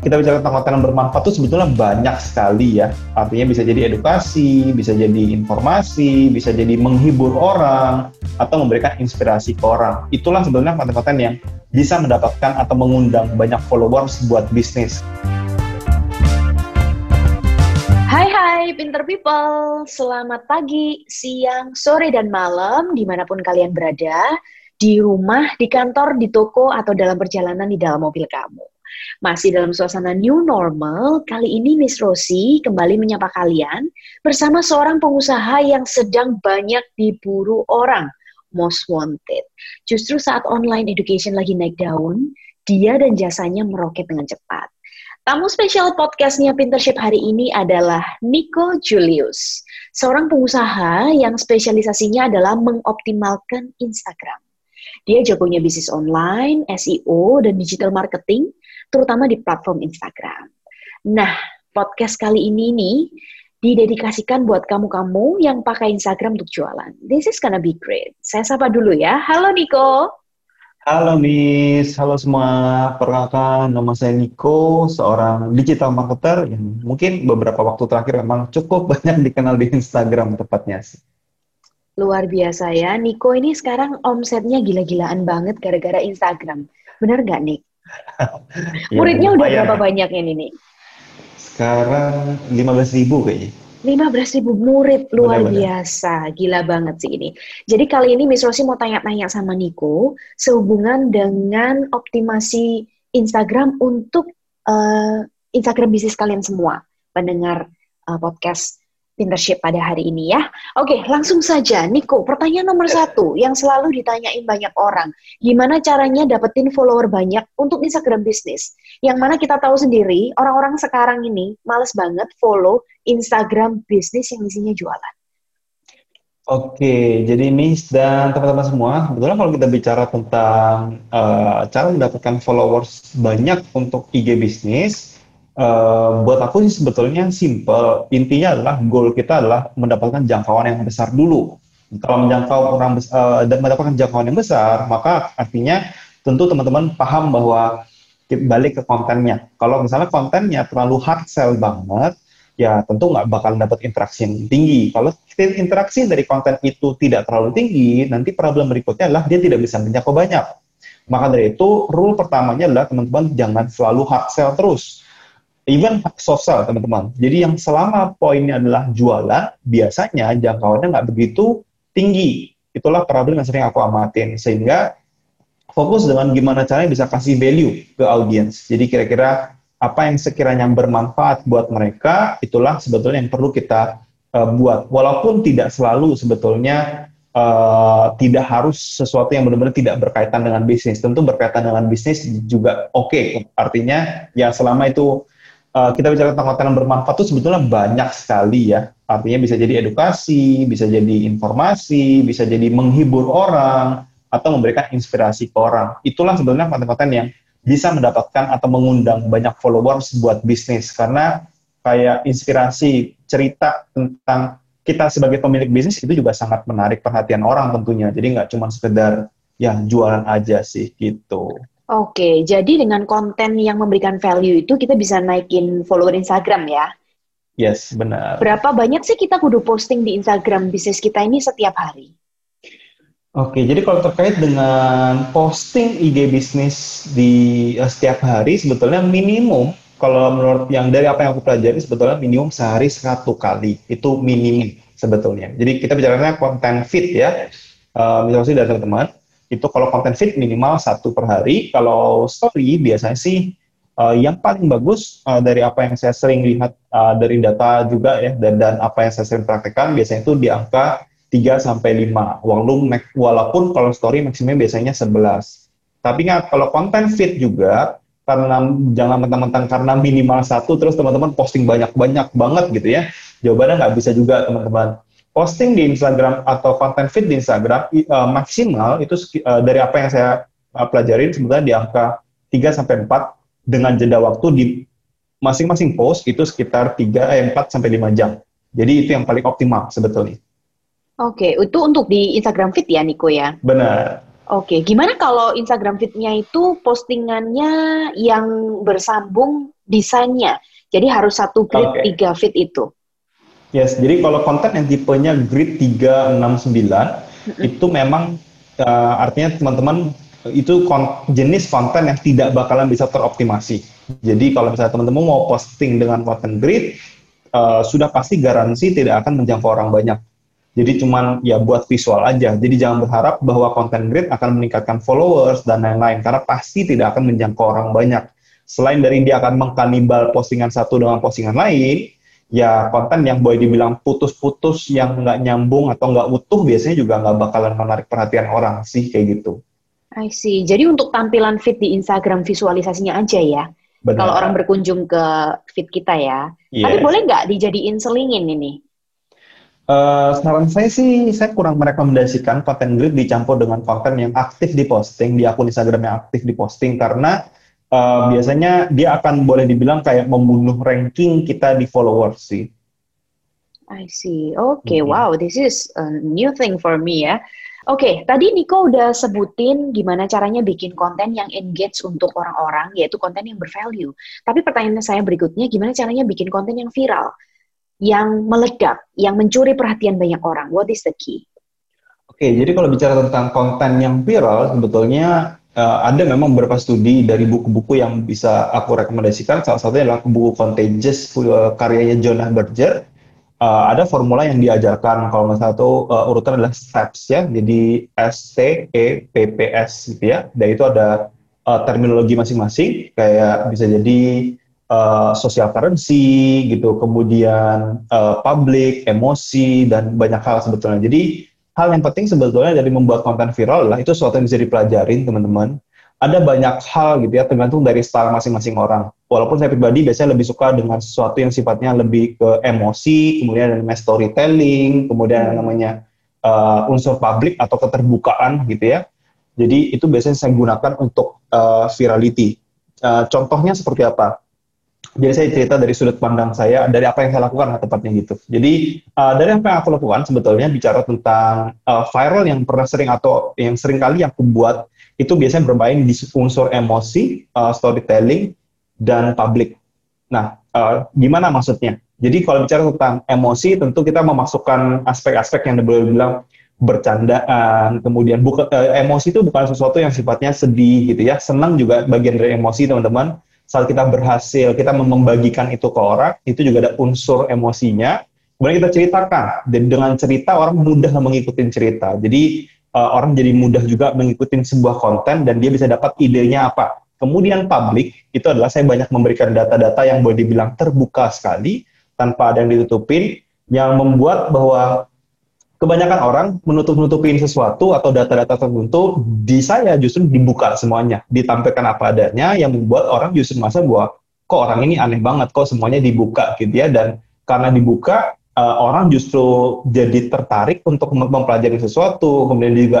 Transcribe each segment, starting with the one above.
kita bicara tentang konten yang bermanfaat itu sebetulnya banyak sekali ya. Artinya bisa jadi edukasi, bisa jadi informasi, bisa jadi menghibur orang, atau memberikan inspirasi ke orang. Itulah sebetulnya konten-konten yang bisa mendapatkan atau mengundang banyak followers buat bisnis. Hai hai Pinter People, selamat pagi, siang, sore, dan malam di mana pun kalian berada, di rumah, di kantor, di toko, atau dalam perjalanan di dalam mobil kamu. Masih dalam suasana new normal, kali ini Miss Rosi kembali menyapa kalian bersama seorang pengusaha yang sedang banyak diburu orang, most wanted. Justru saat online education lagi naik daun, dia dan jasanya meroket dengan cepat. Tamu spesial podcastnya Pintership hari ini adalah Nico Julius, seorang pengusaha yang spesialisasinya adalah mengoptimalkan Instagram. Dia jagonya bisnis online, SEO, dan digital marketing, terutama di platform Instagram. Nah, podcast kali ini nih didedikasikan buat kamu-kamu yang pakai Instagram untuk jualan. This is gonna be great. Saya sapa dulu ya. Halo Niko. Halo Miss, halo semua. Perkenalkan, nama saya Niko, seorang digital marketer yang mungkin beberapa waktu terakhir memang cukup banyak dikenal di Instagram tepatnya sih. Luar biasa ya, Niko ini sekarang omsetnya gila-gilaan banget gara-gara Instagram. Bener nggak, Nik? ya, Muridnya udah berapa banyak ini nih? Sekarang 15 ribu kayaknya. 15 ribu murid luar Benar -benar. biasa, gila banget sih ini. Jadi kali ini Miss Rosi mau tanya-tanya sama Niko sehubungan dengan optimasi Instagram untuk uh, Instagram bisnis kalian semua, pendengar uh, podcast Pintership pada hari ini ya. Oke, langsung saja. Niko, pertanyaan nomor satu yang selalu ditanyain banyak orang. Gimana caranya dapetin follower banyak untuk Instagram bisnis? Yang mana kita tahu sendiri, orang-orang sekarang ini males banget follow Instagram bisnis yang isinya jualan. Oke, jadi Miss dan teman-teman semua, sebetulnya kalau kita bicara tentang uh, cara mendapatkan followers banyak untuk IG bisnis, Uh, buat aku sih sebetulnya simple. Intinya adalah goal kita adalah mendapatkan jangkauan yang besar dulu. Kalau menjangkau orang uh, dan mendapatkan jangkauan yang besar, maka artinya tentu teman-teman paham bahwa balik ke kontennya. Kalau misalnya kontennya terlalu hard sell banget, ya tentu nggak bakal dapat interaksi yang tinggi. Kalau interaksi dari konten itu tidak terlalu tinggi, nanti problem berikutnya adalah dia tidak bisa menjangkau banyak. Maka dari itu, rule pertamanya adalah teman-teman jangan selalu hard sell terus even sosial teman-teman. Jadi yang selama poinnya adalah jualan, biasanya jangkauannya nggak begitu tinggi. Itulah problem yang sering aku amatin. Sehingga fokus dengan gimana caranya bisa kasih value ke audiens. Jadi kira-kira apa yang sekiranya bermanfaat buat mereka, itulah sebetulnya yang perlu kita uh, buat. Walaupun tidak selalu sebetulnya uh, tidak harus sesuatu yang benar-benar tidak berkaitan dengan bisnis. Tentu berkaitan dengan bisnis juga oke. Okay. Artinya ya selama itu uh, kita bicara tentang konten yang bermanfaat itu sebetulnya banyak sekali ya. Artinya bisa jadi edukasi, bisa jadi informasi, bisa jadi menghibur orang, atau memberikan inspirasi ke orang. Itulah sebetulnya konten-konten yang bisa mendapatkan atau mengundang banyak followers buat bisnis. Karena kayak inspirasi, cerita tentang kita sebagai pemilik bisnis itu juga sangat menarik perhatian orang tentunya. Jadi nggak cuma sekedar ya jualan aja sih gitu. Oke, jadi dengan konten yang memberikan value itu kita bisa naikin follower Instagram ya? Yes, benar. Berapa banyak sih kita kudu posting di Instagram bisnis kita ini setiap hari? Oke, jadi kalau terkait dengan posting IG bisnis di uh, setiap hari, sebetulnya minimum kalau menurut yang dari apa yang aku pelajari sebetulnya minimum sehari satu kali itu minimum sebetulnya. Jadi kita bicaranya konten fit ya, uh, misalnya dari teman-teman itu kalau konten feed minimal satu per hari. Kalau story biasanya sih uh, yang paling bagus uh, dari apa yang saya sering lihat uh, dari data juga ya dan, dan apa yang saya sering praktekkan biasanya itu di angka 3 sampai 5. Walaupun walaupun kalau story maksimumnya biasanya 11. Tapi ingat kalau konten feed juga karena jangan mentang-mentang karena minimal satu terus teman-teman posting banyak-banyak banget gitu ya. Jawabannya nggak bisa juga teman-teman posting di Instagram atau konten feed di Instagram uh, maksimal itu uh, dari apa yang saya uh, pelajarin sebenarnya di angka 3 sampai 4 dengan jeda waktu di masing-masing post itu sekitar 3 eh, 4 sampai 5 jam. Jadi itu yang paling optimal sebetulnya. Oke, itu untuk di Instagram feed ya Niko ya? Benar. Oke, gimana kalau Instagram feed-nya itu postingannya yang bersambung desainnya. Jadi harus satu grid okay. tiga feet itu. Yes, jadi kalau konten yang tipenya grid 369 mm-hmm. itu memang uh, artinya teman-teman itu kon jenis konten yang tidak bakalan bisa teroptimasi. Jadi kalau misalnya teman-teman mau posting dengan konten grid, uh, sudah pasti garansi tidak akan menjangkau orang banyak. Jadi cuman ya buat visual aja. Jadi jangan berharap bahwa konten grid akan meningkatkan followers dan lain-lain karena pasti tidak akan menjangkau orang banyak. Selain dari dia akan mengkanibal postingan satu dengan postingan lain, ya konten yang boleh dibilang putus-putus yang nggak nyambung atau nggak utuh biasanya juga nggak bakalan menarik perhatian orang sih kayak gitu. I see. Jadi untuk tampilan feed di Instagram visualisasinya aja ya. Benar. Kalau orang berkunjung ke feed kita ya. Yes. Tapi boleh nggak dijadiin selingin ini? Uh, saran saya sih, saya kurang merekomendasikan konten grid dicampur dengan konten yang aktif diposting di akun Instagram yang aktif diposting karena uh, biasanya dia akan boleh dibilang kayak membunuh ranking kita di followers sih. I see. Oke, okay, mm -hmm. wow, this is a new thing for me ya. Oke, okay, tadi Nico udah sebutin gimana caranya bikin konten yang engage untuk orang-orang, yaitu konten yang bervalue. Tapi pertanyaan saya berikutnya, gimana caranya bikin konten yang viral, yang meledak, yang mencuri perhatian banyak orang? What is the key? Oke, okay, jadi kalau bicara tentang konten yang viral, sebetulnya uh, ada memang beberapa studi dari buku-buku yang bisa aku rekomendasikan. Salah satunya adalah buku Contagious uh, karyanya Jonah Berger. Uh, ada formula yang diajarkan kalau nggak salah uh, urutan adalah steps ya. Jadi S T E P P S gitu ya. Dan itu ada uh, terminologi masing-masing kayak bisa jadi uh, social currency gitu, kemudian uh, public, emosi dan banyak hal sebetulnya. Jadi hal yang penting sebetulnya dari membuat konten viral adalah itu sesuatu yang bisa dipelajarin teman-teman. Ada banyak hal gitu ya tergantung dari style masing-masing orang. Walaupun saya pribadi biasanya lebih suka dengan sesuatu yang sifatnya lebih ke emosi, kemudian ada namanya storytelling, kemudian ada namanya uh, unsur publik atau keterbukaan gitu ya. Jadi itu biasanya saya gunakan untuk uh, virality. Uh, contohnya seperti apa? Jadi saya cerita dari sudut pandang saya dari apa yang saya lakukan tepatnya gitu. Jadi uh, dari apa yang aku lakukan sebetulnya bicara tentang uh, viral yang pernah sering atau yang sering kali aku buat itu biasanya bermain di unsur emosi, uh, storytelling dan public. Nah, uh, gimana maksudnya? Jadi kalau bicara tentang emosi tentu kita memasukkan aspek-aspek yang boleh bilang bercandaan, kemudian buka, uh, emosi itu bukan sesuatu yang sifatnya sedih gitu ya. Senang juga bagian dari emosi teman-teman saat kita berhasil, kita membagikan itu ke orang, itu juga ada unsur emosinya. Kemudian kita ceritakan, dan dengan cerita orang mudah mengikuti cerita. Jadi uh, orang jadi mudah juga mengikuti sebuah konten dan dia bisa dapat idenya apa. Kemudian publik itu adalah saya banyak memberikan data-data yang boleh dibilang terbuka sekali tanpa ada yang ditutupin, yang membuat bahwa kebanyakan orang menutup-nutupin sesuatu atau data-data tertentu di saya justru dibuka semuanya, ditampilkan apa adanya yang membuat orang justru merasa bahwa kok orang ini aneh banget, kok semuanya dibuka gitu ya dan karena dibuka uh, orang justru jadi tertarik untuk mempelajari sesuatu, kemudian juga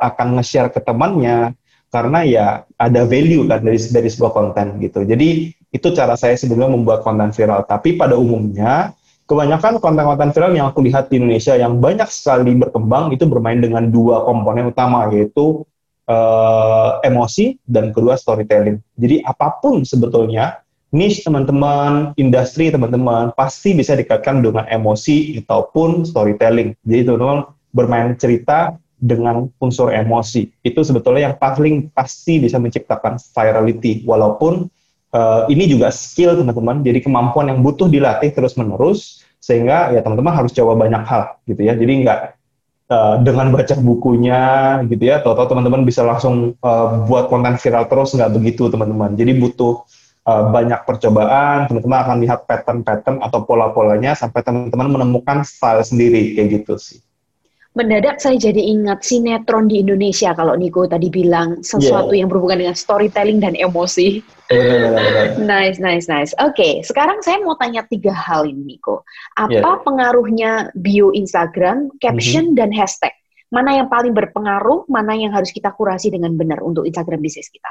akan nge-share ke temannya karena ya ada value kan dari dari sebuah konten gitu. Jadi itu cara saya sebelumnya membuat konten viral. Tapi pada umumnya kebanyakan konten-konten viral yang aku lihat di Indonesia yang banyak sekali berkembang itu bermain dengan dua komponen utama yaitu uh, emosi dan kedua storytelling. Jadi apa pun sebetulnya niche teman-teman, industri teman-teman pasti bisa dikaitkan dengan emosi ataupun storytelling. Jadi teman-teman bermain cerita dengan unsur emosi. Itu sebetulnya yang paling pasti bisa menciptakan virality walaupun uh, ini juga skill teman-teman, jadi kemampuan yang butuh dilatih terus-menerus, sehingga ya teman-teman harus coba banyak hal gitu ya. Jadi nggak uh, dengan baca bukunya gitu ya, atau teman-teman bisa langsung uh, buat konten viral terus, nggak begitu teman-teman. Jadi butuh uh, banyak percobaan, teman-teman akan lihat pattern-pattern atau pola-polanya sampai teman-teman menemukan style sendiri kayak gitu sih mendadak saya jadi ingat sinetron di Indonesia kalau Niko tadi bilang sesuatu yeah. yang berhubungan dengan storytelling dan emosi. nice, nice, nice. Oke, okay, sekarang saya mau tanya tiga hal ini Niko. Apa yeah. pengaruhnya bio Instagram, caption, mm -hmm. dan hashtag? Mana yang paling berpengaruh, mana yang harus kita kurasi dengan benar untuk Instagram bisnis kita?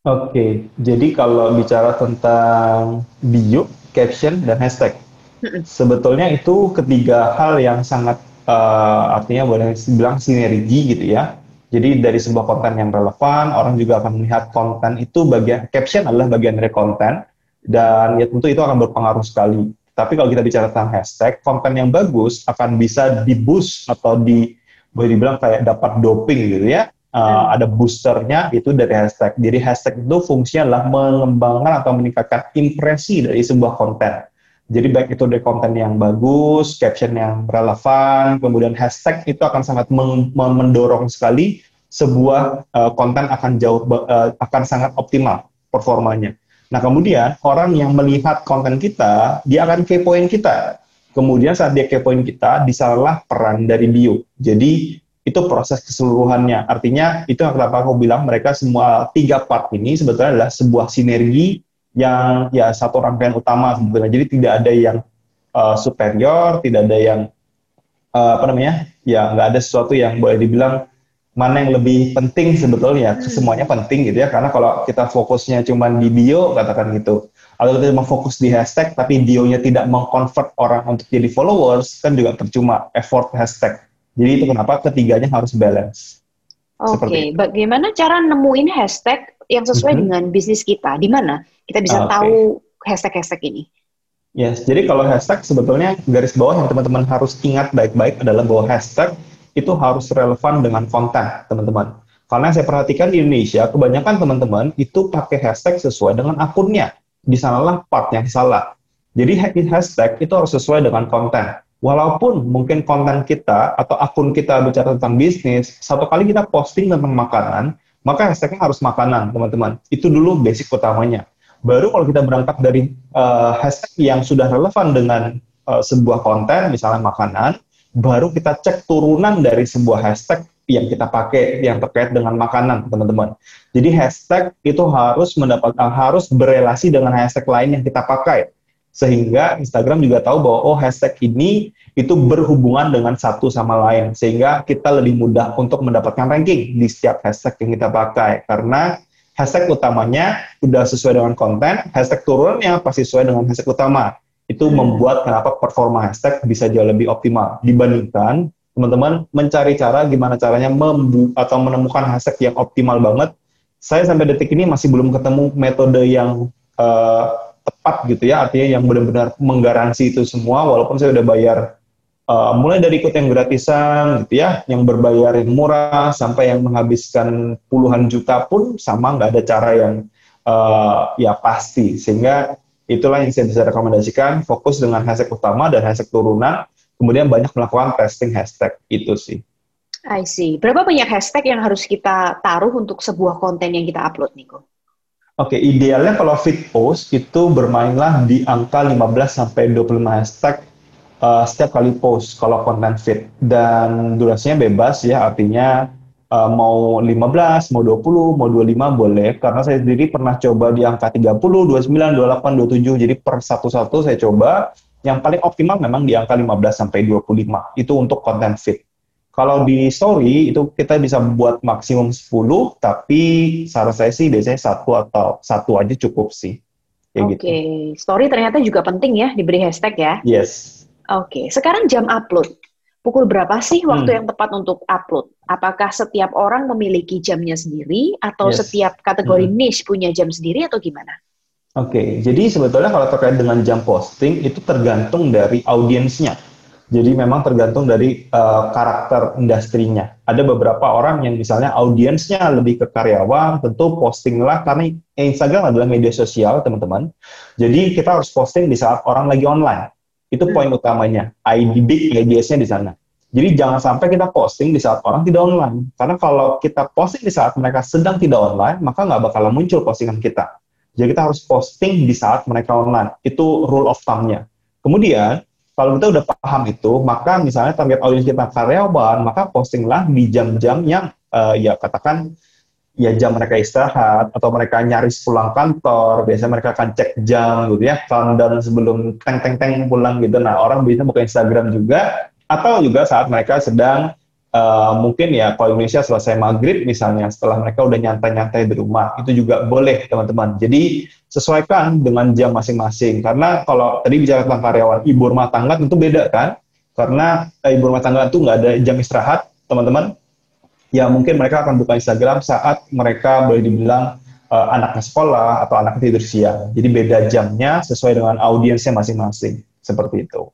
Oke, okay, jadi kalau bicara tentang bio, caption, dan hashtag, sebetulnya itu ketiga hal yang sangat uh, artinya boleh dibilang sinergi gitu ya. Jadi dari sebuah konten yang relevan, orang juga akan melihat konten itu bagian caption adalah bagian dari konten. dan ya tentu itu akan berpengaruh sekali. Tapi kalau kita bicara tentang hashtag, konten yang bagus akan bisa di boost atau di boleh dibilang kayak dapat doping gitu ya. Uh, ada boosternya itu dari hashtag. Jadi hashtag itu fungsinya adalah mengembangkan atau meningkatkan impresi dari sebuah konten. Jadi baik itu dari konten yang bagus, caption yang relevan, kemudian hashtag itu akan sangat mendorong sekali sebuah uh, konten akan jauh uh, akan sangat optimal performanya. Nah kemudian orang yang melihat konten kita, dia akan kepoin kita. Kemudian saat dia kepoin kita, di sanalah peran dari bio. Jadi itu proses keseluruhannya. Artinya itu kenapa aku bilang mereka semua tiga part ini sebetulnya adalah sebuah sinergi yang ya satu rangkaian utama sebetulnya. Jadi tidak ada yang uh, superior, tidak ada yang uh, apa namanya, ya nggak ada sesuatu yang boleh dibilang mana yang lebih penting sebetulnya. Hmm. Semuanya penting gitu ya, karena kalau kita fokusnya cuma di bio, katakan gitu, atau kita cuma fokus di hashtag, tapi bio-nya tidak mengkonvert orang untuk jadi followers, kan juga percuma effort hashtag. Jadi itu kenapa ketiganya harus balance. Oke, okay. bagaimana cara nemuin hashtag yang sesuai mm-hmm. dengan bisnis kita? Di mana kita bisa okay. tahu hashtag-hashtag ini? Yes, jadi kalau hashtag sebetulnya garis bawah yang teman-teman harus ingat baik-baik adalah bahwa hashtag itu harus relevan dengan konten, teman-teman. Karena saya perhatikan di Indonesia, kebanyakan teman-teman itu pakai hashtag sesuai dengan akunnya. Di sanalah part yang salah. Jadi hashtag itu harus sesuai dengan konten. Walaupun mungkin konten kita atau akun kita bicara tentang bisnis, satu kali kita posting tentang makanan, maka hashtagnya harus makanan, teman-teman. Itu dulu basic utamanya. Baru kalau kita berangkat dari uh, hashtag yang sudah relevan dengan uh, sebuah konten, misalnya makanan, baru kita cek turunan dari sebuah hashtag yang kita pakai yang terkait dengan makanan, teman-teman. Jadi hashtag itu harus mendapat uh, harus berelasi dengan hashtag lain yang kita pakai sehingga Instagram juga tahu bahwa oh hashtag ini itu berhubungan dengan satu sama lain. Sehingga kita lebih mudah untuk mendapatkan ranking di setiap hashtag yang kita pakai. Karena hashtag utamanya udah sesuai dengan konten hashtag turunnya pasti sesuai dengan hashtag utama. Itu hmm. membuat kenapa performa hashtag bisa jauh lebih optimal dibandingkan teman-teman mencari cara gimana caranya membu atau menemukan hashtag yang optimal banget. Saya sampai detik ini masih belum ketemu metode yang uh, tepat gitu ya, artinya yang benar-benar menggaransi itu semua, walaupun saya udah bayar uh, mulai dari ikut yang gratisan gitu ya, yang berbayar yang murah, sampai yang menghabiskan puluhan juta pun sama nggak ada cara yang uh, ya pasti, sehingga itulah yang saya bisa rekomendasikan, fokus dengan hashtag utama dan hashtag turunan, kemudian banyak melakukan testing hashtag, itu sih. I see. Berapa banyak hashtag yang harus kita taruh untuk sebuah konten yang kita upload, Niko? Oke, okay, idealnya kalau feed post itu bermainlah di angka 15 sampai 25 hashtag uh, setiap kali post kalau konten feed dan durasinya bebas ya, artinya uh, mau 15, mau 20, mau 25 boleh. Karena saya sendiri pernah coba di angka 30, 29, 28, 27 jadi per satu-satu saya coba. Yang paling optimal memang di angka 15 sampai 25 itu untuk konten feed. Kalau di story itu kita bisa buat maksimum 10, tapi saran saya sih biasanya satu atau satu aja cukup sih. Oke, okay. gitu. story ternyata juga penting ya diberi hashtag ya. Yes. Oke, okay. sekarang jam upload. Pukul berapa sih waktu hmm. yang tepat untuk upload? Apakah setiap orang memiliki jamnya sendiri atau yes. setiap kategori hmm. niche punya jam sendiri atau gimana? Oke, okay. jadi sebetulnya kalau terkait dengan jam posting itu tergantung dari audiensnya jadi memang tergantung dari uh, karakter industrinya. Ada beberapa orang yang misalnya audiensnya lebih ke karyawan, tentu posting lah karena Instagram adalah media sosial, teman-teman. Jadi kita harus posting di saat orang lagi online. Itu hmm. poin utamanya. ID big ideasnya di sana. Jadi jangan sampai kita posting di saat orang tidak online. Karena kalau kita posting di saat mereka sedang tidak online, maka nggak bakalan muncul postingan kita. Jadi kita harus posting di saat mereka online. Itu rule of thumb-nya. Kemudian, kalau kita udah paham itu, maka misalnya target audiens kita karyawan, maka postinglah di jam-jam yang uh, ya katakan ya jam mereka istirahat atau mereka nyaris pulang kantor, biasanya mereka akan cek jam gitu ya, countdown sebelum teng teng teng pulang gitu. Nah, orang bisa buka Instagram juga atau juga saat mereka sedang uh, mungkin ya kalau Indonesia selesai maghrib misalnya setelah mereka udah nyantai-nyantai di rumah itu juga boleh teman-teman jadi sesuaikan dengan jam masing-masing karena kalau tadi bicara tentang karyawan ibu rumah tangga tentu beda kan karena eh, ibu rumah tangga itu nggak ada jam istirahat teman-teman ya mungkin mereka akan buka Instagram saat mereka boleh dibilang uh, anaknya sekolah atau anak tidur siang. Jadi beda jamnya sesuai dengan audiensnya masing-masing. Seperti itu.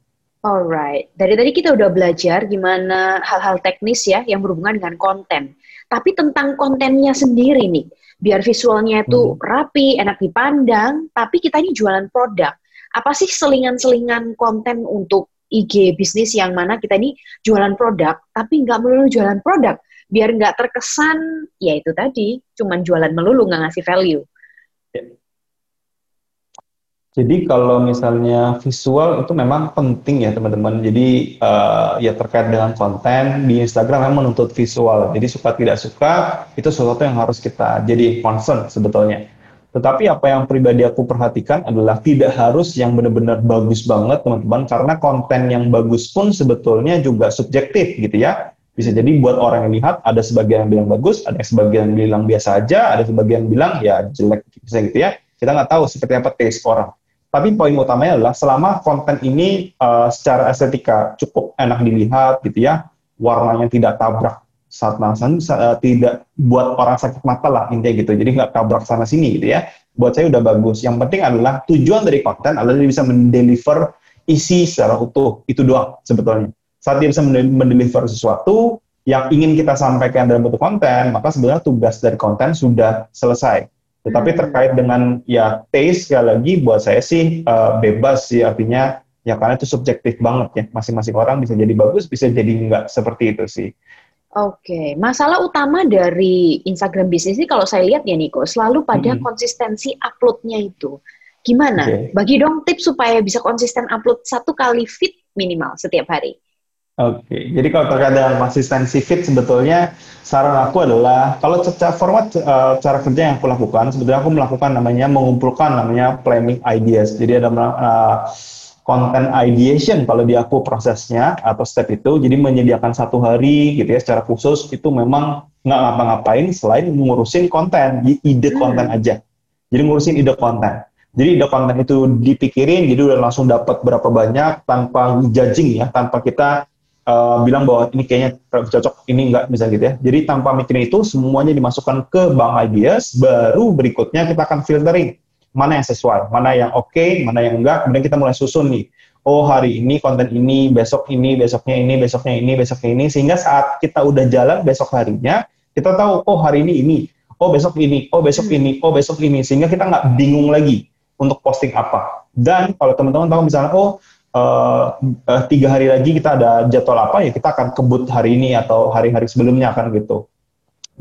Alright, dari tadi kita udah belajar gimana hal-hal teknis ya yang berhubungan dengan konten. Tapi tentang kontennya sendiri nih, biar visualnya itu hmm. rapi, enak dipandang, tapi kita ini jualan produk. Apa sih selingan-selingan konten untuk IG bisnis yang mana kita ini jualan produk, tapi nggak melulu jualan produk, biar nggak terkesan ya itu tadi, cuman jualan melulu nggak ngasih value. Jadi kalau misalnya visual itu memang penting ya teman-teman. Jadi uh, ya terkait dengan konten di Instagram memang menuntut visual. Jadi suka tidak suka itu sesuatu yang harus kita jadi concern sebetulnya. Tetapi apa yang pribadi aku perhatikan adalah tidak harus yang benar-benar bagus banget teman-teman karena konten yang bagus pun sebetulnya juga subjektif gitu ya. Bisa jadi buat orang yang lihat ada sebagian yang bilang bagus, ada sebagian yang bilang biasa aja, ada sebagian yang bilang ya jelek bisa gitu ya. Kita nggak tahu seperti apa taste orang. Tapi poin utamanya adalah selama konten ini uh, secara estetika cukup enak dilihat gitu ya, warnanya tidak tabrak saat nonton, uh, tidak buat orang sakit mata lah intinya gitu. Jadi nggak tabrak sana sini gitu ya. Buat saya udah bagus. Yang penting adalah tujuan dari konten adalah dia bisa mendeliver isi secara utuh. Itu doang sebetulnya. Saat dia bisa mendeliver sesuatu yang ingin kita sampaikan dalam bentuk konten, maka sebenarnya tugas dari konten sudah selesai tetapi hmm. terkait dengan ya taste sekali lagi buat saya sih uh, bebas sih artinya ya karena itu subjektif banget ya masing-masing orang bisa jadi bagus bisa jadi enggak seperti itu sih. Oke, okay. masalah utama dari Instagram bisnis ini kalau saya lihat ya Niko selalu pada hmm. konsistensi uploadnya itu. Gimana? Okay. Bagi dong tips supaya bisa konsisten upload satu kali feed minimal setiap hari. Oke, okay. jadi kalau terkait dengan konsistensi fit sebetulnya saran aku adalah kalau secara format uh, cara kerja yang aku lakukan sebetulnya aku melakukan namanya mengumpulkan namanya planning ideas. Jadi ada uh, content ideation kalau di aku prosesnya atau step itu. Jadi menyediakan satu hari gitu ya secara khusus itu memang nggak ngapa-ngapain selain ngurusin konten, ide hmm. konten aja. Jadi ngurusin ide konten. Jadi ide konten itu dipikirin, jadi udah langsung dapat berapa banyak tanpa judging ya, tanpa kita uh, bilang bahwa ini kayaknya cocok, ini enggak misalnya gitu ya. Jadi tanpa mikirin itu semuanya dimasukkan ke bank ideas, baru berikutnya kita akan filtering mana yang sesuai, mana yang oke, okay, mana yang enggak, kemudian kita mulai susun nih. Oh hari ini konten ini, besok ini, besoknya ini, besoknya ini, besoknya ini, sehingga saat kita udah jalan besok harinya, kita tahu oh hari ini ini, oh besok ini, oh besok ini, oh besok ini, sehingga kita nggak bingung lagi untuk posting apa. Dan kalau teman-teman tahu misalnya, oh uh, tiga hari lagi kita ada jadwal apa ya kita akan kebut hari ini atau hari-hari sebelumnya akan gitu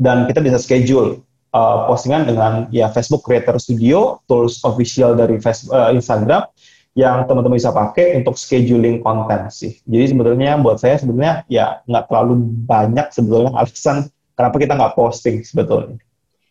dan kita bisa schedule uh, postingan dengan ya Facebook Creator Studio tools official dari Facebook, uh, Instagram yang teman-teman bisa pakai untuk scheduling konten sih. Jadi sebetulnya buat saya sebetulnya ya nggak terlalu banyak sebetulnya alasan kenapa kita nggak posting sebetulnya.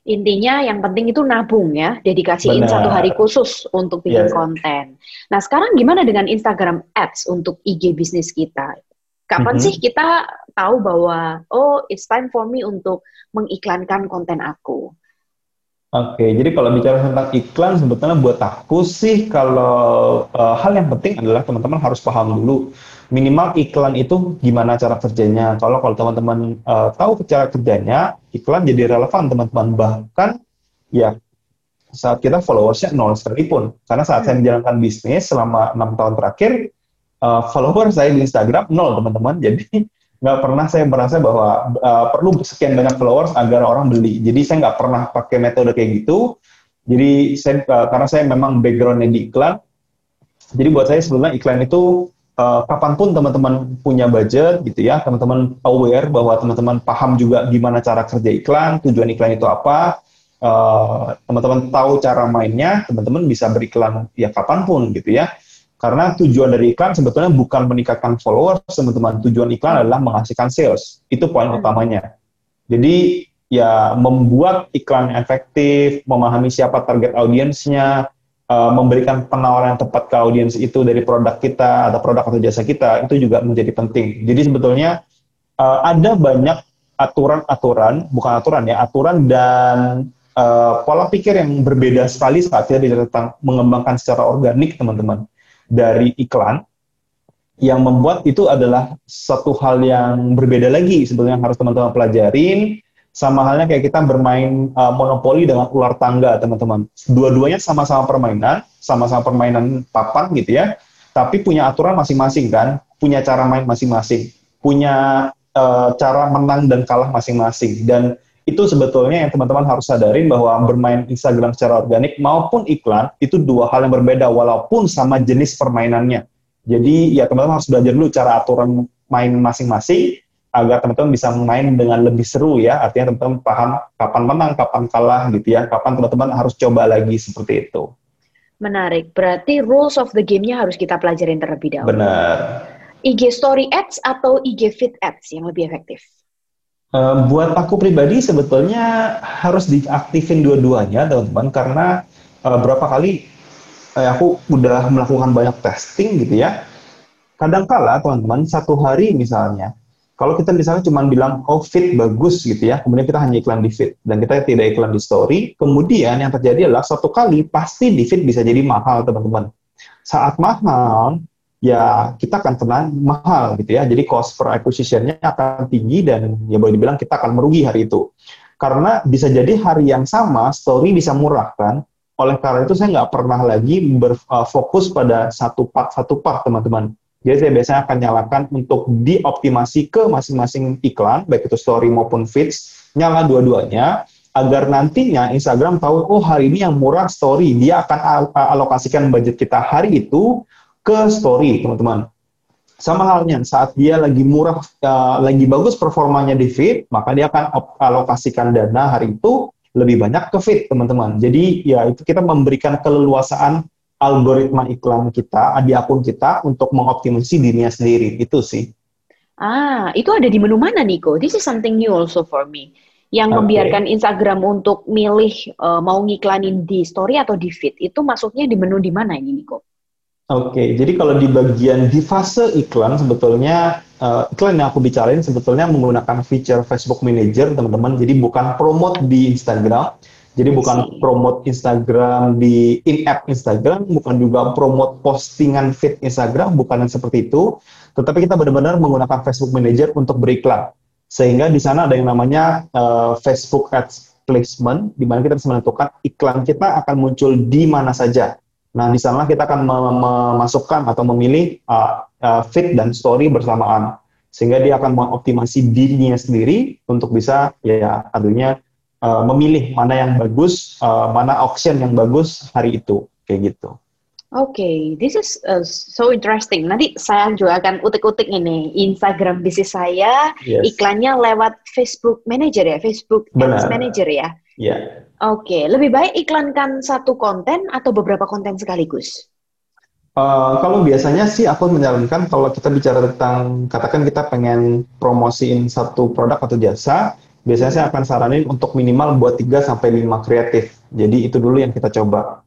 Intinya yang penting itu nabung ya, dedikasiin Benar. satu hari khusus untuk bikin yes. konten. Nah sekarang gimana dengan Instagram Ads untuk IG bisnis kita? Kapan mm -hmm. sih kita tahu bahwa oh it's time for me untuk mengiklankan konten aku? Oke, jadi kalau bicara tentang iklan sebetulnya buat aku sih kalau uh, hal yang penting adalah teman-teman harus paham dulu minimal iklan itu gimana cara kerjanya. Kalau kalau teman-teman uh, tahu cara kerjanya, iklan jadi relevan teman-teman. Bahkan ya saat kita followersnya nol sekalipun. Karena saat saya menjalankan bisnis selama enam tahun terakhir, uh, follower saya di Instagram nol teman-teman. Jadi nggak pernah saya merasa bahwa uh, perlu sekian banyak followers agar orang beli. Jadi saya nggak pernah pakai metode kayak gitu. Jadi saya uh, karena saya memang backgroundnya di iklan, jadi buat saya sebenarnya iklan itu uh, kapan pun teman-teman punya budget gitu ya, teman-teman aware bahwa teman-teman paham juga gimana cara kerja iklan, tujuan iklan itu apa, uh, teman-teman tahu cara mainnya, teman-teman bisa beriklan ya kapan pun gitu ya. Karena tujuan dari iklan sebetulnya bukan meningkatkan followers, teman-teman. Tujuan iklan adalah menghasilkan sales. Itu poin hmm. utamanya. Jadi ya membuat iklan efektif, memahami siapa target audiensnya, uh, memberikan penawaran yang tepat ke audiens itu dari produk kita atau produk atau jasa kita itu juga menjadi penting. Jadi sebetulnya uh, ada banyak aturan-aturan, bukan aturan ya, aturan dan uh, pola pikir yang berbeda sekali saat kita bicara tentang mengembangkan secara organik teman-teman dari iklan yang membuat itu adalah satu hal yang berbeda lagi sebetulnya harus teman-teman pelajarin sama halnya kayak kita bermain uh, monopoli dengan ular tangga, teman-teman. Dua-duanya sama-sama permainan, sama-sama permainan papan gitu ya, tapi punya aturan masing-masing kan, punya cara main masing-masing, punya uh, cara menang dan kalah masing-masing. Dan itu sebetulnya yang teman-teman harus sadarin bahwa bermain Instagram secara organik maupun iklan itu dua hal yang berbeda walaupun sama jenis permainannya. Jadi ya teman-teman harus belajar dulu cara aturan main masing-masing agar teman-teman bisa main dengan lebih seru ya. Artinya teman-teman paham kapan menang, kapan kalah gitu ya. Kapan teman-teman harus coba lagi seperti itu. Menarik. Berarti rules of the game-nya harus kita pelajarin terlebih dahulu. Benar. IG Story Ads atau IG Feed Ads yang lebih efektif? Uh, buat aku pribadi sebetulnya harus diaktifin dua-duanya teman-teman karena uh, berapa kali uh, aku udah melakukan banyak testing gitu ya. Kadangkala teman-teman satu hari misalnya kalau kita misalnya cuma bilang oh bagus gitu ya, kemudian kita hanya iklan di fit dan kita tidak iklan di story, kemudian yang terjadi adalah satu kali pasti di fit bisa jadi mahal teman-teman. Saat mahal, ya kita akan kena mahal gitu ya. Jadi cost per acquisition-nya akan tinggi dan ya boleh dibilang kita akan merugi hari itu. Karena bisa jadi hari yang sama story bisa murah kan. Oleh karena itu saya nggak pernah lagi berfokus pada satu part satu part teman-teman jadi saya biasanya akan nyalakan untuk dioptimasi ke masing-masing iklan, baik itu story maupun feeds, nyala dua-duanya, agar nantinya Instagram tahu, oh hari ini yang murah story, dia akan alokasikan budget kita hari itu ke story, teman-teman. Sama halnya, saat dia lagi murah, uh, lagi bagus performanya di feed, maka dia akan alokasikan dana hari itu lebih banyak ke feed, teman-teman. Jadi ya itu kita memberikan keleluasaan algoritma iklan kita di akun kita untuk mengoptimasi dirinya sendiri itu sih. Ah, itu ada di menu mana Niko? This is something new also for me. Yang okay. membiarkan Instagram untuk milih uh, mau ngiklanin di story atau di feed itu masuknya di menu di mana ini Niko? Oke, okay, jadi kalau di bagian di fase iklan sebetulnya uh, iklan yang aku bicarain sebetulnya menggunakan feature Facebook Manager teman-teman. Jadi bukan promote di Instagram, jadi bukan promote Instagram di in-app Instagram, bukan juga promote postingan feed Instagram, bukan yang seperti itu. Tetapi kita benar-benar menggunakan Facebook Manager untuk beriklan. Sehingga di sana ada yang namanya uh, Facebook Ads Placement, di mana kita bisa menentukan iklan kita akan muncul di mana saja. Nah, di sana kita akan memasukkan atau memilih uh, uh, feed dan story bersamaan. Sehingga dia akan mengoptimasi dirinya sendiri untuk bisa ya artinya uh, memilih mana yang bagus, uh, mana auction yang bagus hari itu, kayak gitu. Oke, okay, this is uh, so interesting. Nanti saya juga akan utik-utik ini Instagram bisnis saya, yes. iklannya lewat Facebook Manager ya, Facebook Benar. Ads Manager ya. Iya. Yeah. Oke, okay. lebih baik iklankan satu konten atau beberapa konten sekaligus? Uh, kalau biasanya sih aku menyarankan kalau kita bicara tentang katakan kita pengen promosiin satu produk atau jasa, biasanya saya akan saranin untuk minimal buat 3 sampai 5 kreatif. Jadi itu dulu yang kita coba.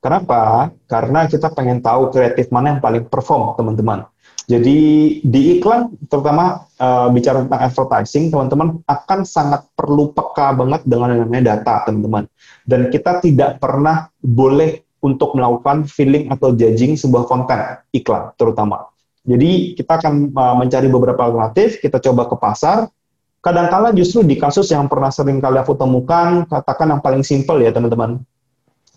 Kenapa? Karena kita pengen tahu kreatif mana yang paling perform, teman-teman. Jadi di iklan, terutama uh, bicara tentang advertising, teman-teman akan sangat perlu peka banget dengan yang namanya data, teman-teman. Dan kita tidak pernah boleh untuk melakukan feeling atau judging sebuah konten iklan, terutama. Jadi kita akan uh, mencari beberapa alternatif, kita coba ke pasar, Kadangkala justru di kasus yang pernah sering kali aku temukan, katakan yang paling simpel ya teman-teman.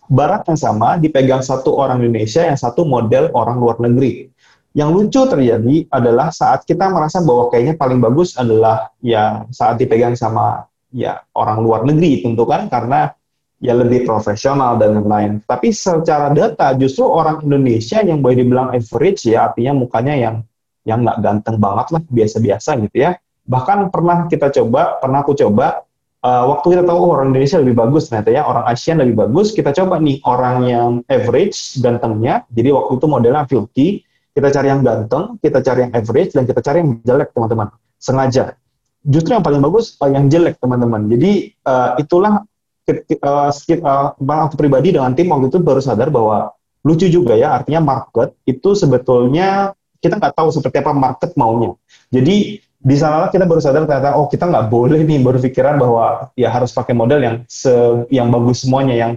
Barat yang sama dipegang satu orang Indonesia, yang satu model orang luar negeri. Yang lucu terjadi adalah saat kita merasa bahwa kayaknya paling bagus adalah ya saat dipegang sama ya orang luar negeri tentu kan karena ya lebih profesional dan lain-lain. Tapi secara data justru orang Indonesia yang boleh dibilang average ya artinya mukanya yang yang nggak ganteng banget lah biasa-biasa gitu ya Bahkan pernah kita coba, pernah aku coba, uh, waktu kita tahu oh, orang Indonesia lebih bagus ternyata ya, orang Asian lebih bagus, kita coba nih orang yang average gantengnya, jadi waktu itu modelnya filthy, kita cari yang ganteng, kita cari yang average, dan kita cari yang jelek teman-teman, sengaja. Justru yang paling bagus uh, yang jelek teman-teman. Jadi uh, itulah uh, uh, pribadi dengan tim waktu itu baru sadar bahwa lucu juga ya, artinya market itu sebetulnya kita nggak tahu seperti apa market maunya. Jadi di sana kita baru sadar ternyata oh kita nggak boleh nih berpikiran bahwa ya harus pakai model yang se yang bagus semuanya yang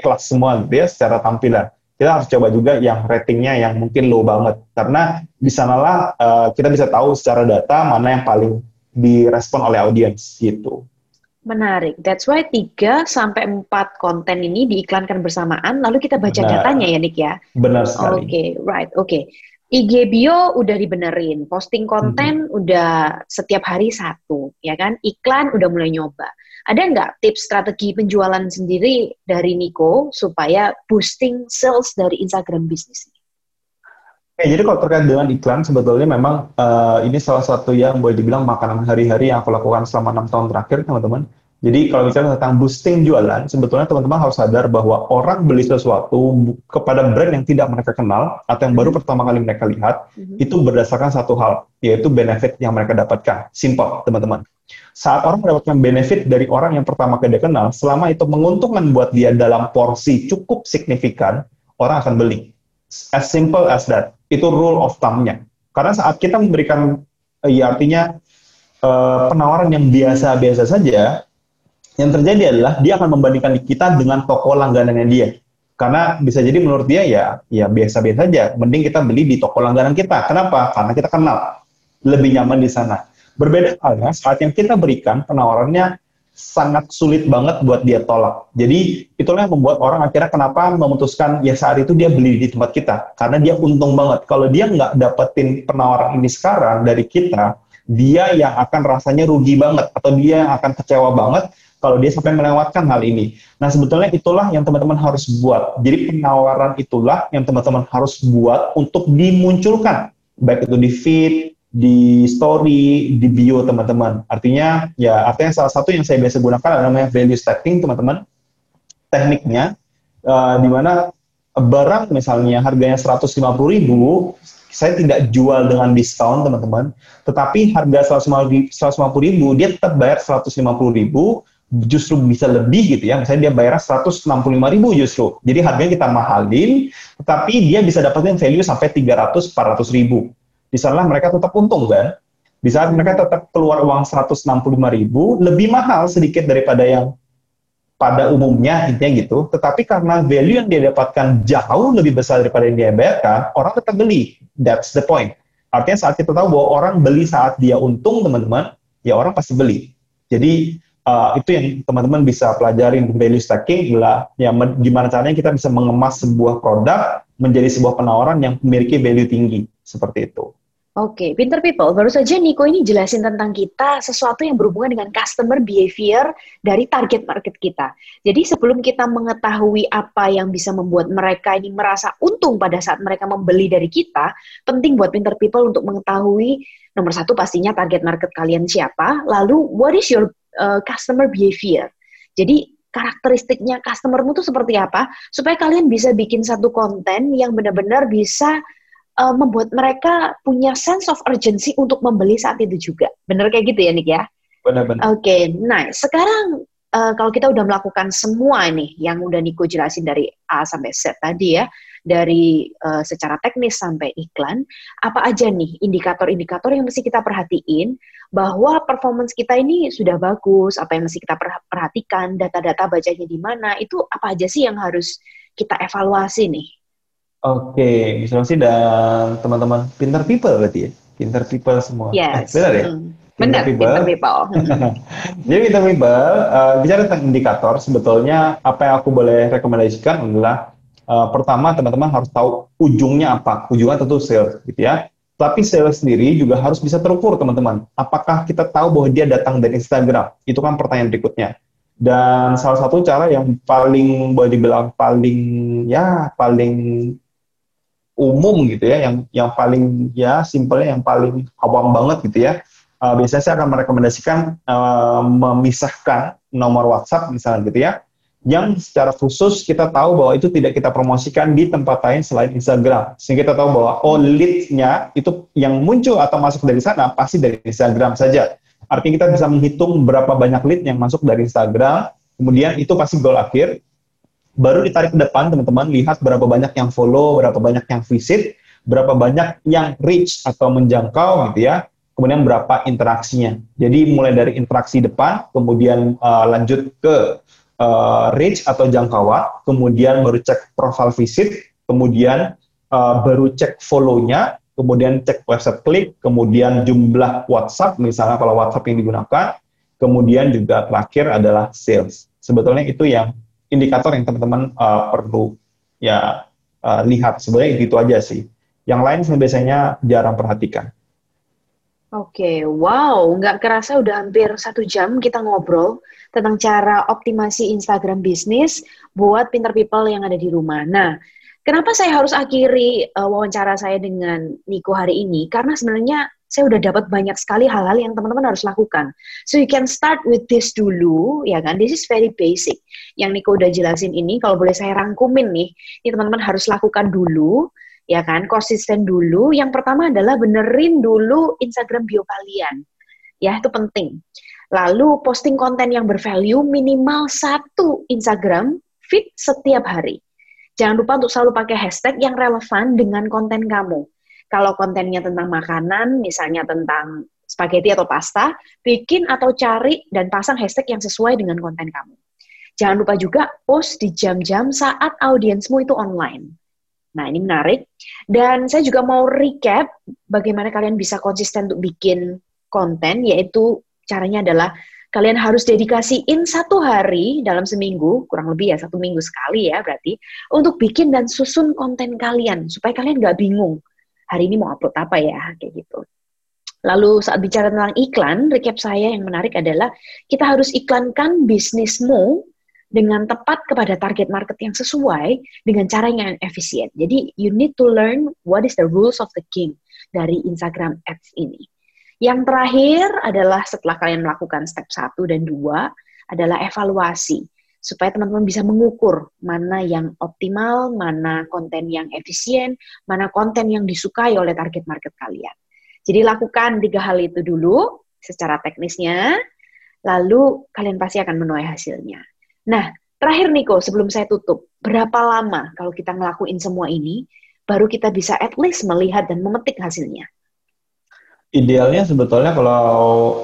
class semua gitu ya secara tampilan kita harus coba juga yang ratingnya yang mungkin low banget karena di sanalah uh, kita bisa tahu secara data mana yang paling direspon oleh audiens gitu. Menarik. That's why 3 sampai 4 konten ini diiklankan bersamaan lalu kita baca Benar. datanya ya Nick ya. Benar sekali. Oke, okay, right. Oke. Okay. IG bio udah dibenerin, posting konten hmm. udah setiap hari satu, ya kan? Iklan udah mulai nyoba. Ada nggak tips strategi penjualan sendiri dari Nico supaya boosting sales dari Instagram bisnis? Oke, jadi kalau terkait dengan iklan, sebetulnya memang uh, ini salah satu yang boleh dibilang makanan hari-hari yang aku lakukan selama enam tahun terakhir, teman-teman jadi kalau bicara tentang boosting jualan, sebetulnya teman-teman harus sadar bahwa orang beli sesuatu kepada brand yang tidak mereka kenal atau yang baru mm-hmm. pertama kali mereka lihat, mm-hmm. itu berdasarkan satu hal, yaitu benefit yang mereka dapatkan. Simple, teman-teman. Saat orang mendapatkan benefit dari orang yang pertama kali dia kenal, selama itu menguntungkan buat dia dalam porsi cukup signifikan, orang akan beli. As simple as that. Itu rule of thumb-nya. Karena saat kita memberikan, ya artinya, uh, penawaran yang biasa-biasa saja, yang terjadi adalah dia akan membandingkan kita dengan toko langganannya dia. Karena bisa jadi menurut dia ya ya biasa-biasa saja. Mending kita beli di toko langganan kita. Kenapa? Karena kita kenal. Lebih nyaman di sana. Berbeda halnya saat yang kita berikan penawarannya sangat sulit banget buat dia tolak. Jadi itulah yang membuat orang akhirnya kenapa memutuskan ya saat itu dia beli di tempat kita karena dia untung banget. Kalau dia nggak dapetin penawaran ini sekarang dari kita, dia yang akan rasanya rugi banget atau dia yang akan kecewa banget kalau dia sampai melewatkan hal ini. Nah, sebetulnya itulah yang teman-teman harus buat. Jadi penawaran itulah yang teman-teman harus buat untuk dimunculkan, baik itu di feed, di story, di bio teman-teman. Artinya, ya artinya salah satu yang saya biasa gunakan adalah namanya value setting, teman-teman. Tekniknya, uh, di mana barang misalnya harganya 150 ribu, saya tidak jual dengan diskon teman-teman, tetapi harga 150 ribu, dia tetap bayar 150 ribu, justru bisa lebih gitu ya. Misalnya dia bayar 165 ribu justru. Jadi harganya kita mahalin, tetapi dia bisa dapetin value sampai 300 400 ribu. Di sana mereka tetap untung kan. Di saat mereka tetap keluar uang 165 ribu, lebih mahal sedikit daripada yang pada umumnya intinya gitu. Tetapi karena value yang dia dapatkan jauh lebih besar daripada yang dia bayarkan, orang tetap beli. That's the point. Artinya saat kita tahu bahwa orang beli saat dia untung, teman-teman, ya orang pasti beli. Jadi uh, itu yang teman-teman bisa pelajari untuk value stacking adalah ya gimana caranya kita bisa mengemas sebuah produk menjadi sebuah penawaran yang memiliki value tinggi seperti itu. Oke, okay. Pinter People, baru saja Niko ini jelasin tentang kita sesuatu yang berhubungan dengan customer behavior dari target market kita. Jadi sebelum kita mengetahui apa yang bisa membuat mereka ini merasa untung pada saat mereka membeli dari kita, penting buat Pinter People untuk mengetahui nomor satu pastinya target market kalian siapa, lalu what is your uh, customer behavior. Jadi karakteristiknya customermu itu seperti apa supaya kalian bisa bikin satu konten yang benar-benar bisa uh, membuat mereka punya sense of urgency untuk membeli saat itu juga. Benar kayak gitu ya, Nick ya? Benar-benar. Oke, okay, nah sekarang uh, kalau kita udah melakukan semua nih yang udah Niko jelasin dari A sampai Z tadi ya, dari uh, secara teknis sampai iklan, apa aja nih indikator-indikator yang mesti kita perhatiin bahwa performance kita ini sudah bagus, apa yang mesti kita perhatikan, data-data bacanya di mana, itu apa aja sih yang harus kita evaluasi nih? Oke, misalnya sih dan teman-teman pinter people berarti ya, pinter people semua. Yes. Eh, benar ya? Hmm. Benar, people. Pinter people. Jadi people, uh, bicara tentang indikator, sebetulnya apa yang aku boleh rekomendasikan adalah uh, pertama teman-teman harus tahu ujungnya apa. Ujungnya tentu sales gitu ya. Tapi sales sendiri juga harus bisa terukur teman-teman. Apakah kita tahu bahwa dia datang dari Instagram? Itu kan pertanyaan berikutnya. Dan salah satu cara yang paling boleh dibilang paling ya paling umum gitu ya, yang yang paling ya simpelnya yang paling awam banget gitu ya. Uh, biasanya saya akan merekomendasikan uh, memisahkan nomor WhatsApp misalnya gitu ya yang secara khusus kita tahu bahwa itu tidak kita promosikan di tempat lain selain Instagram. Sehingga kita tahu bahwa oh lead-nya itu yang muncul atau masuk dari sana pasti dari Instagram saja. Artinya kita bisa menghitung berapa banyak lead yang masuk dari Instagram, kemudian itu pasti goal akhir. Baru ditarik ke depan teman-teman, lihat berapa banyak yang follow, berapa banyak yang visit, berapa banyak yang reach atau menjangkau gitu ya, kemudian berapa interaksinya. Jadi mulai dari interaksi depan, kemudian uh, lanjut ke uh, reach atau jangkauan, kemudian baru cek profile visit, kemudian uh, baru cek follow-nya, kemudian cek website klik, kemudian jumlah WhatsApp, misalnya kalau WhatsApp yang digunakan, Kemudian juga terakhir adalah sales. Sebetulnya itu yang indikator yang teman-teman uh, perlu ya uh, lihat. Sebenarnya itu aja sih. Yang lain saya biasanya jarang perhatikan. Oke, okay, wow, nggak kerasa udah hampir satu jam kita ngobrol tentang cara optimasi Instagram bisnis buat pinter people yang ada di rumah. Nah, kenapa saya harus akhiri uh, wawancara saya dengan Niko hari ini? Karena sebenarnya saya udah dapat banyak sekali hal-hal yang teman-teman harus lakukan. So you can start with this dulu, ya kan? This is very basic. Yang Niko udah jelasin ini, kalau boleh saya rangkumin nih, ini teman-teman harus lakukan dulu ya kan? Konsisten dulu. Yang pertama adalah benerin dulu Instagram bio kalian. Ya, itu penting. Lalu posting konten yang bervalue minimal satu Instagram feed setiap hari. Jangan lupa untuk selalu pakai hashtag yang relevan dengan konten kamu. Kalau kontennya tentang makanan, misalnya tentang spaghetti atau pasta, bikin atau cari dan pasang hashtag yang sesuai dengan konten kamu. Jangan lupa juga post di jam-jam saat audiensmu itu online. Nah, ini menarik. Dan saya juga mau recap bagaimana kalian bisa konsisten untuk bikin konten, yaitu caranya adalah kalian harus dedikasiin satu hari dalam seminggu, kurang lebih ya satu minggu sekali ya berarti, untuk bikin dan susun konten kalian, supaya kalian nggak bingung, hari ini mau upload apa ya, kayak gitu. Lalu saat bicara tentang iklan, recap saya yang menarik adalah kita harus iklankan bisnismu dengan tepat kepada target market yang sesuai dengan cara yang efisien. Jadi you need to learn what is the rules of the game dari Instagram Ads ini. Yang terakhir adalah setelah kalian melakukan step 1 dan 2 adalah evaluasi supaya teman-teman bisa mengukur mana yang optimal, mana konten yang efisien, mana konten yang disukai oleh target market kalian. Jadi lakukan tiga hal itu dulu secara teknisnya, lalu kalian pasti akan menuai hasilnya. Nah, terakhir Niko, sebelum saya tutup, berapa lama kalau kita ngelakuin semua ini, baru kita bisa at least melihat dan memetik hasilnya? Idealnya sebetulnya kalau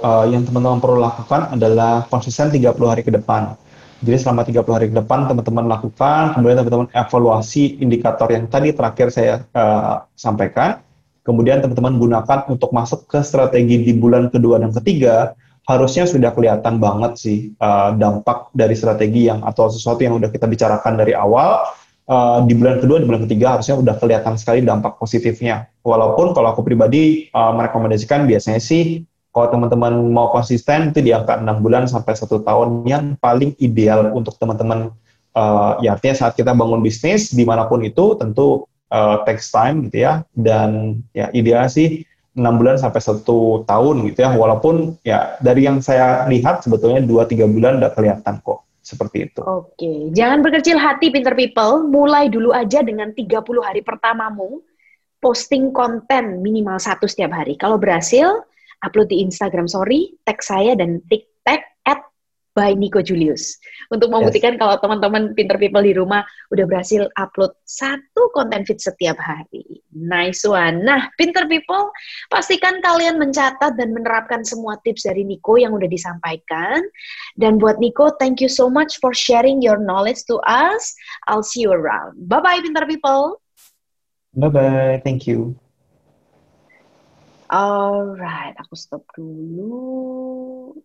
uh, yang teman-teman perlu lakukan adalah konsisten 30 hari ke depan. Jadi selama 30 hari ke depan teman-teman lakukan, kemudian teman-teman evaluasi indikator yang tadi terakhir saya uh, sampaikan, kemudian teman-teman gunakan untuk masuk ke strategi di bulan kedua dan ketiga, harusnya sudah kelihatan banget sih uh, dampak dari strategi yang atau sesuatu yang udah kita bicarakan dari awal uh, di bulan kedua di bulan ketiga harusnya udah kelihatan sekali dampak positifnya. Walaupun kalau aku pribadi uh, merekomendasikan biasanya sih kalau teman-teman mau konsisten itu di angka enam bulan sampai satu tahun yang paling ideal untuk teman-teman. Uh, ya artinya saat kita bangun bisnis di mana pun itu tentu uh, takes time gitu ya. Dan ya ideal sih enam bulan sampai satu tahun gitu ya walaupun ya dari yang saya lihat sebetulnya dua tiga bulan udah kelihatan kok seperti itu. Oke, jangan berkecil hati Pinter People, mulai dulu aja dengan 30 hari pertamamu posting konten minimal satu setiap hari. Kalau berhasil, upload di Instagram Story, tag saya dan at by Nico Julius. Untuk membuktikan yes. kalau teman-teman pinter people di rumah udah berhasil upload satu konten feed setiap hari. Nice one. Nah, pinter people, pastikan kalian mencatat dan menerapkan semua tips dari Nico yang udah disampaikan. Dan buat Nico, thank you so much for sharing your knowledge to us. I'll see you around. Bye-bye, pinter people. Bye-bye. Thank you. Alright, aku stop dulu.